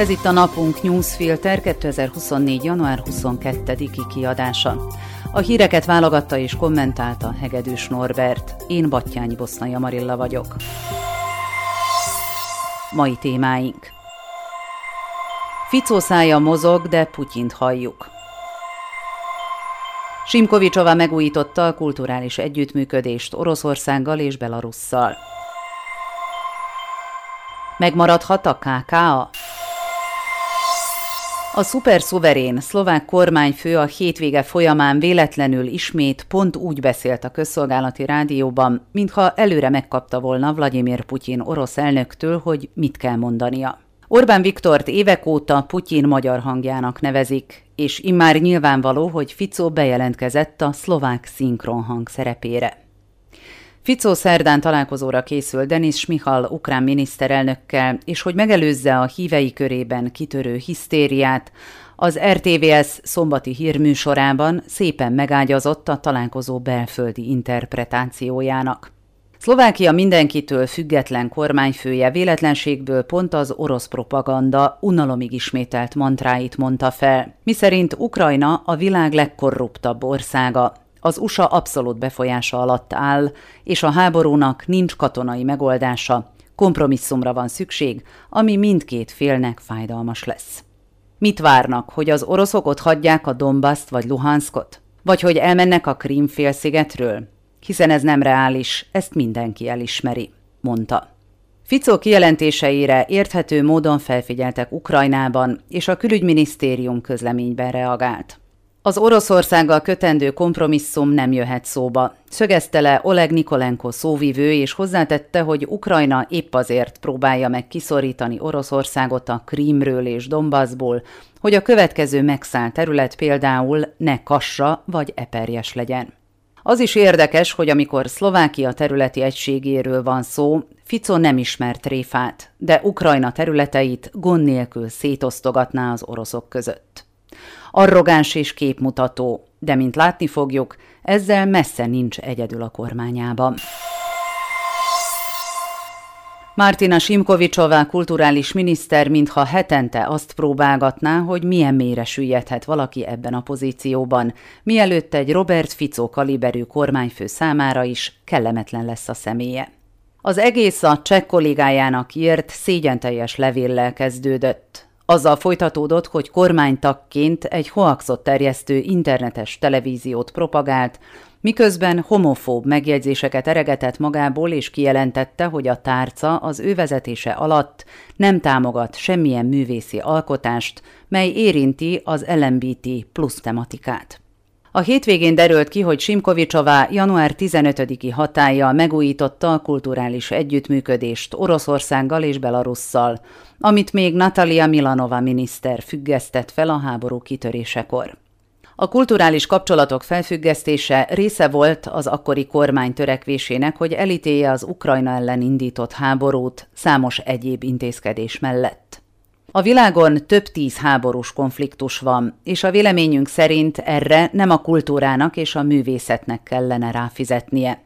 Ez itt a Napunk Newsfilter 2024. január 22-i kiadása. A híreket válogatta és kommentálta Hegedűs Norbert. Én Battyányi Bosznai Marilla vagyok. Mai témáink. Ficó szája mozog, de Putyint halljuk. Simkovicsova megújította a kulturális együttműködést Oroszországgal és Belarusszal. Megmaradhat a KKA? A szuperszuverén szlovák kormányfő a hétvége folyamán véletlenül ismét pont úgy beszélt a közszolgálati rádióban, mintha előre megkapta volna Vladimir Putyin orosz elnöktől, hogy mit kell mondania. Orbán Viktort évek óta Putyin magyar hangjának nevezik, és immár nyilvánvaló, hogy Ficó bejelentkezett a szlovák szinkronhang szerepére. Ficó szerdán találkozóra készül Denis Smihal ukrán miniszterelnökkel, és hogy megelőzze a hívei körében kitörő hisztériát, az RTVS szombati hírműsorában szépen megágyazott a találkozó belföldi interpretációjának. Szlovákia mindenkitől független kormányfője véletlenségből pont az orosz propaganda unalomig ismételt mantráit mondta fel, miszerint Ukrajna a világ legkorruptabb országa, az USA abszolút befolyása alatt áll, és a háborúnak nincs katonai megoldása, kompromisszumra van szükség, ami mindkét félnek fájdalmas lesz. Mit várnak, hogy az oroszok ott hagyják a Dombaszt vagy Luhanskot? Vagy hogy elmennek a Krím félszigetről? Hiszen ez nem reális, ezt mindenki elismeri, mondta. Ficó kijelentéseire érthető módon felfigyeltek Ukrajnában, és a külügyminisztérium közleményben reagált. Az Oroszországgal kötendő kompromisszum nem jöhet szóba. Szögezte le Oleg Nikolenko szóvivő, és hozzátette, hogy Ukrajna épp azért próbálja meg kiszorítani Oroszországot a Krímről és Donbassból, hogy a következő megszállt terület például ne kassa vagy eperjes legyen. Az is érdekes, hogy amikor Szlovákia területi egységéről van szó, Fico nem ismert tréfát, de Ukrajna területeit gond nélkül szétosztogatná az oroszok között arrogáns és képmutató, de mint látni fogjuk, ezzel messze nincs egyedül a kormányában. Martina Simkovicsová kulturális miniszter mintha hetente azt próbálgatná, hogy milyen mélyre süllyedhet valaki ebben a pozícióban, mielőtt egy Robert Fico kaliberű kormányfő számára is kellemetlen lesz a személye. Az egész a cseh kollégájának írt szégyenteljes levéllel kezdődött. Azzal folytatódott, hogy kormánytagként egy hoaxot terjesztő internetes televíziót propagált, miközben homofób megjegyzéseket eregetett magából és kijelentette, hogy a tárca az ő vezetése alatt nem támogat semmilyen művészi alkotást, mely érinti az LMBT plusz tematikát. A hétvégén derült ki, hogy Simkovicsová január 15-i hatája megújította a kulturális együttműködést Oroszországgal és Belarusszal, amit még Natalia Milanova miniszter függesztett fel a háború kitörésekor. A kulturális kapcsolatok felfüggesztése része volt az akkori kormány törekvésének, hogy elítélje az Ukrajna ellen indított háborút számos egyéb intézkedés mellett. A világon több tíz háborús konfliktus van, és a véleményünk szerint erre nem a kultúrának és a művészetnek kellene ráfizetnie.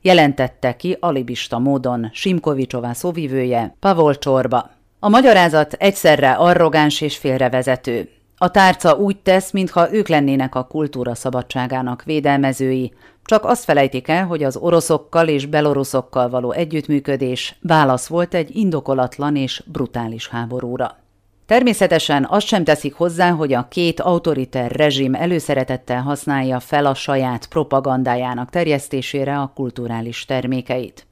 Jelentette ki alibista módon Simkovicsová szóvivője Pavol Csorba. A magyarázat egyszerre arrogáns és félrevezető. A tárca úgy tesz, mintha ők lennének a kultúra szabadságának védelmezői, csak azt felejtik el, hogy az oroszokkal és beloruszokkal való együttműködés válasz volt egy indokolatlan és brutális háborúra. Természetesen azt sem teszik hozzá, hogy a két autoriter rezsim előszeretettel használja fel a saját propagandájának terjesztésére a kulturális termékeit.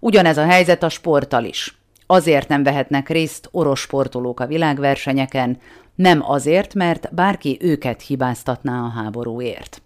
Ugyanez a helyzet a sporttal is. Azért nem vehetnek részt orosz sportolók a világversenyeken, nem azért, mert bárki őket hibáztatná a háborúért.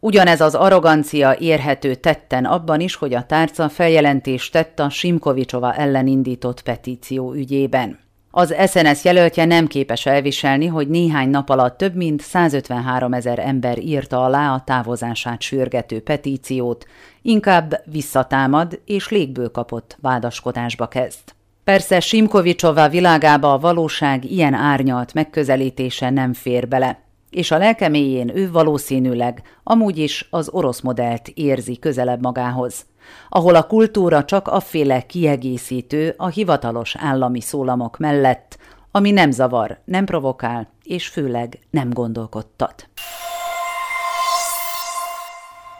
Ugyanez az arrogancia érhető tetten abban is, hogy a tárca feljelentést tett a Simkovicsova ellen indított petíció ügyében. Az SNS jelöltje nem képes elviselni, hogy néhány nap alatt több mint 153 ezer ember írta alá a távozását sürgető petíciót, inkább visszatámad és légből kapott vádaskodásba kezd. Persze Simkovicsova világába a valóság ilyen árnyalt megközelítése nem fér bele, és a lelkeméjén ő valószínűleg amúgy is az orosz modellt érzi közelebb magához ahol a kultúra csak afféle kiegészítő a hivatalos állami szólamok mellett, ami nem zavar, nem provokál, és főleg nem gondolkodtat.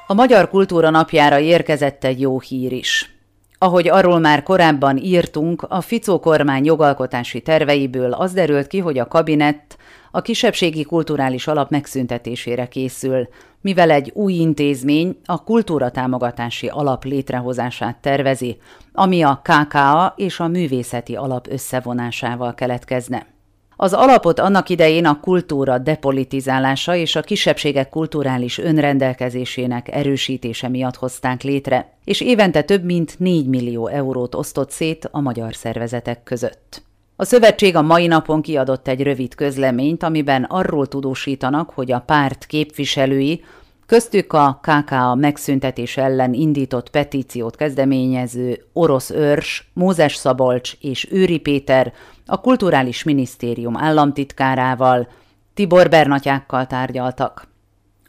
A Magyar Kultúra napjára érkezett egy jó hír is. Ahogy arról már korábban írtunk, a Ficó kormány jogalkotási terveiből az derült ki, hogy a kabinett a kisebbségi kulturális alap megszüntetésére készül, mivel egy új intézmény a kultúra támogatási alap létrehozását tervezi, ami a KKA és a művészeti alap összevonásával keletkezne. Az alapot annak idején a kultúra depolitizálása és a kisebbségek kulturális önrendelkezésének erősítése miatt hozták létre, és évente több mint 4 millió eurót osztott szét a magyar szervezetek között. A szövetség a mai napon kiadott egy rövid közleményt, amiben arról tudósítanak, hogy a párt képviselői, köztük a KKA megszüntetés ellen indított petíciót kezdeményező Orosz Őrs, Mózes Szabolcs és Őri Péter a Kulturális Minisztérium államtitkárával, Tibor Bernatyákkal tárgyaltak.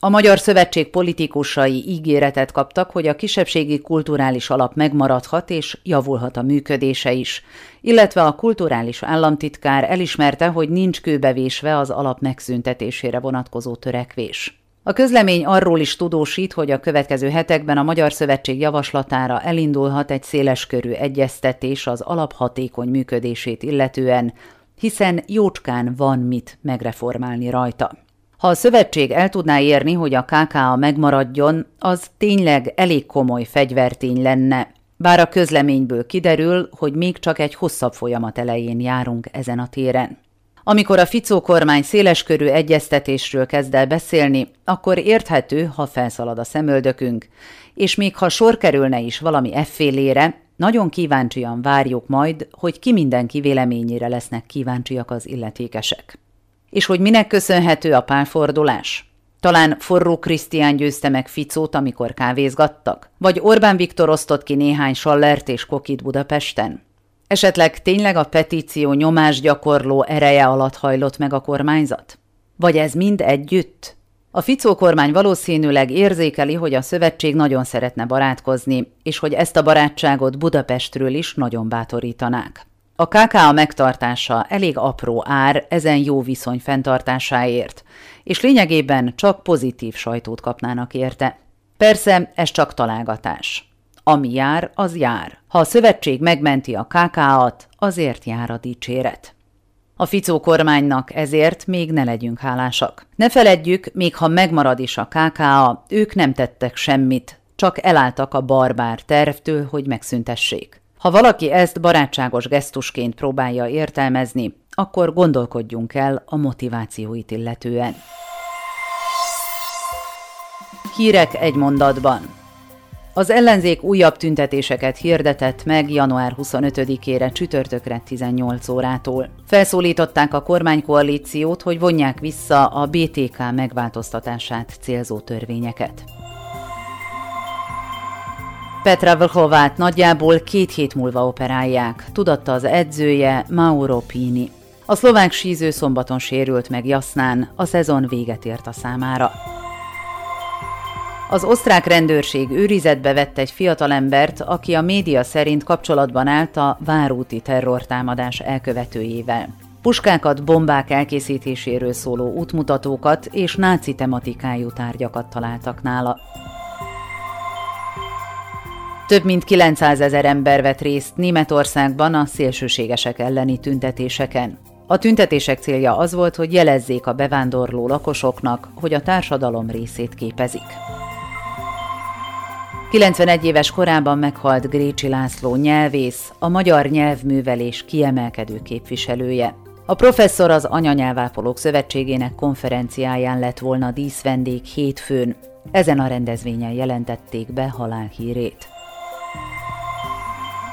A Magyar Szövetség politikusai ígéretet kaptak, hogy a kisebbségi kulturális alap megmaradhat és javulhat a működése is, illetve a kulturális államtitkár elismerte, hogy nincs kőbevésve az alap megszüntetésére vonatkozó törekvés. A közlemény arról is tudósít, hogy a következő hetekben a Magyar Szövetség javaslatára elindulhat egy széleskörű egyeztetés az alaphatékony működését illetően, hiszen jócskán van mit megreformálni rajta. Ha a szövetség el tudná érni, hogy a KKA megmaradjon, az tényleg elég komoly fegyvertény lenne, bár a közleményből kiderül, hogy még csak egy hosszabb folyamat elején járunk ezen a téren. Amikor a Ficó kormány széleskörű egyeztetésről kezd el beszélni, akkor érthető, ha felszalad a szemöldökünk, és még ha sor kerülne is valami effélére, nagyon kíváncsian várjuk majd, hogy ki mindenki véleményére lesznek kíváncsiak az illetékesek. És hogy minek köszönhető a pálfordulás? Talán forró Krisztián győzte meg Ficót, amikor kávézgattak? Vagy Orbán Viktor osztott ki néhány sallert és kokit Budapesten? Esetleg tényleg a petíció nyomásgyakorló ereje alatt hajlott meg a kormányzat? Vagy ez mind együtt? A Ficó kormány valószínűleg érzékeli, hogy a szövetség nagyon szeretne barátkozni, és hogy ezt a barátságot Budapestről is nagyon bátorítanák. A KKA megtartása elég apró ár ezen jó viszony fenntartásáért, és lényegében csak pozitív sajtót kapnának érte. Persze ez csak találgatás. Ami jár, az jár. Ha a szövetség megmenti a KK-at, azért jár a dicséret. A Ficó kormánynak ezért még ne legyünk hálásak. Ne feledjük, még ha megmarad is a KKA, ők nem tettek semmit, csak elálltak a barbár tervtől, hogy megszüntessék. Ha valaki ezt barátságos gesztusként próbálja értelmezni, akkor gondolkodjunk el a motivációit illetően. Hírek egy mondatban. Az ellenzék újabb tüntetéseket hirdetett meg január 25-ére csütörtökre 18 órától. Felszólították a kormánykoalíciót, hogy vonják vissza a BTK megváltoztatását célzó törvényeket. Petra Vlhovát nagyjából két hét múlva operálják, tudatta az edzője Mauro Pini. A szlovák síző szombaton sérült meg Jasznán, a szezon véget ért a számára. Az osztrák rendőrség őrizetbe vett egy fiatalembert, aki a média szerint kapcsolatban állt a várúti terrortámadás elkövetőjével. Puskákat, bombák elkészítéséről szóló útmutatókat és náci tematikájú tárgyakat találtak nála. Több mint 900 ezer ember vett részt Németországban a szélsőségesek elleni tüntetéseken. A tüntetések célja az volt, hogy jelezzék a bevándorló lakosoknak, hogy a társadalom részét képezik. 91 éves korában meghalt Grécsi László nyelvész, a magyar nyelvművelés kiemelkedő képviselője. A professzor az Anyanyelvápolók Szövetségének konferenciáján lett volna díszvendég hétfőn. Ezen a rendezvényen jelentették be halálhírét.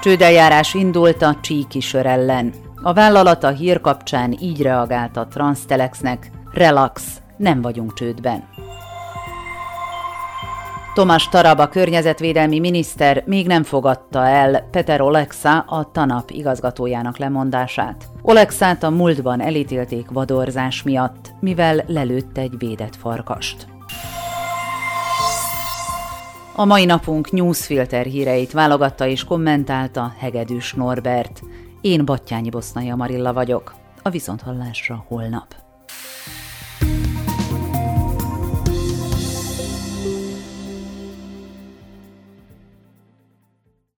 Csődeljárás indult a csíki sör ellen. A vállalat a hír kapcsán így reagált a Transtelexnek, relax, nem vagyunk csődben. Tomás Taraba környezetvédelmi miniszter még nem fogadta el Peter Olexa a TANAP igazgatójának lemondását. Olexát a múltban elítélték vadorzás miatt, mivel lelőtt egy védett farkast. A mai napunk newsfilter híreit válogatta és kommentálta Hegedűs Norbert. Én Battyányi Bosznai Amarilla vagyok. a viszonthallásra holnap.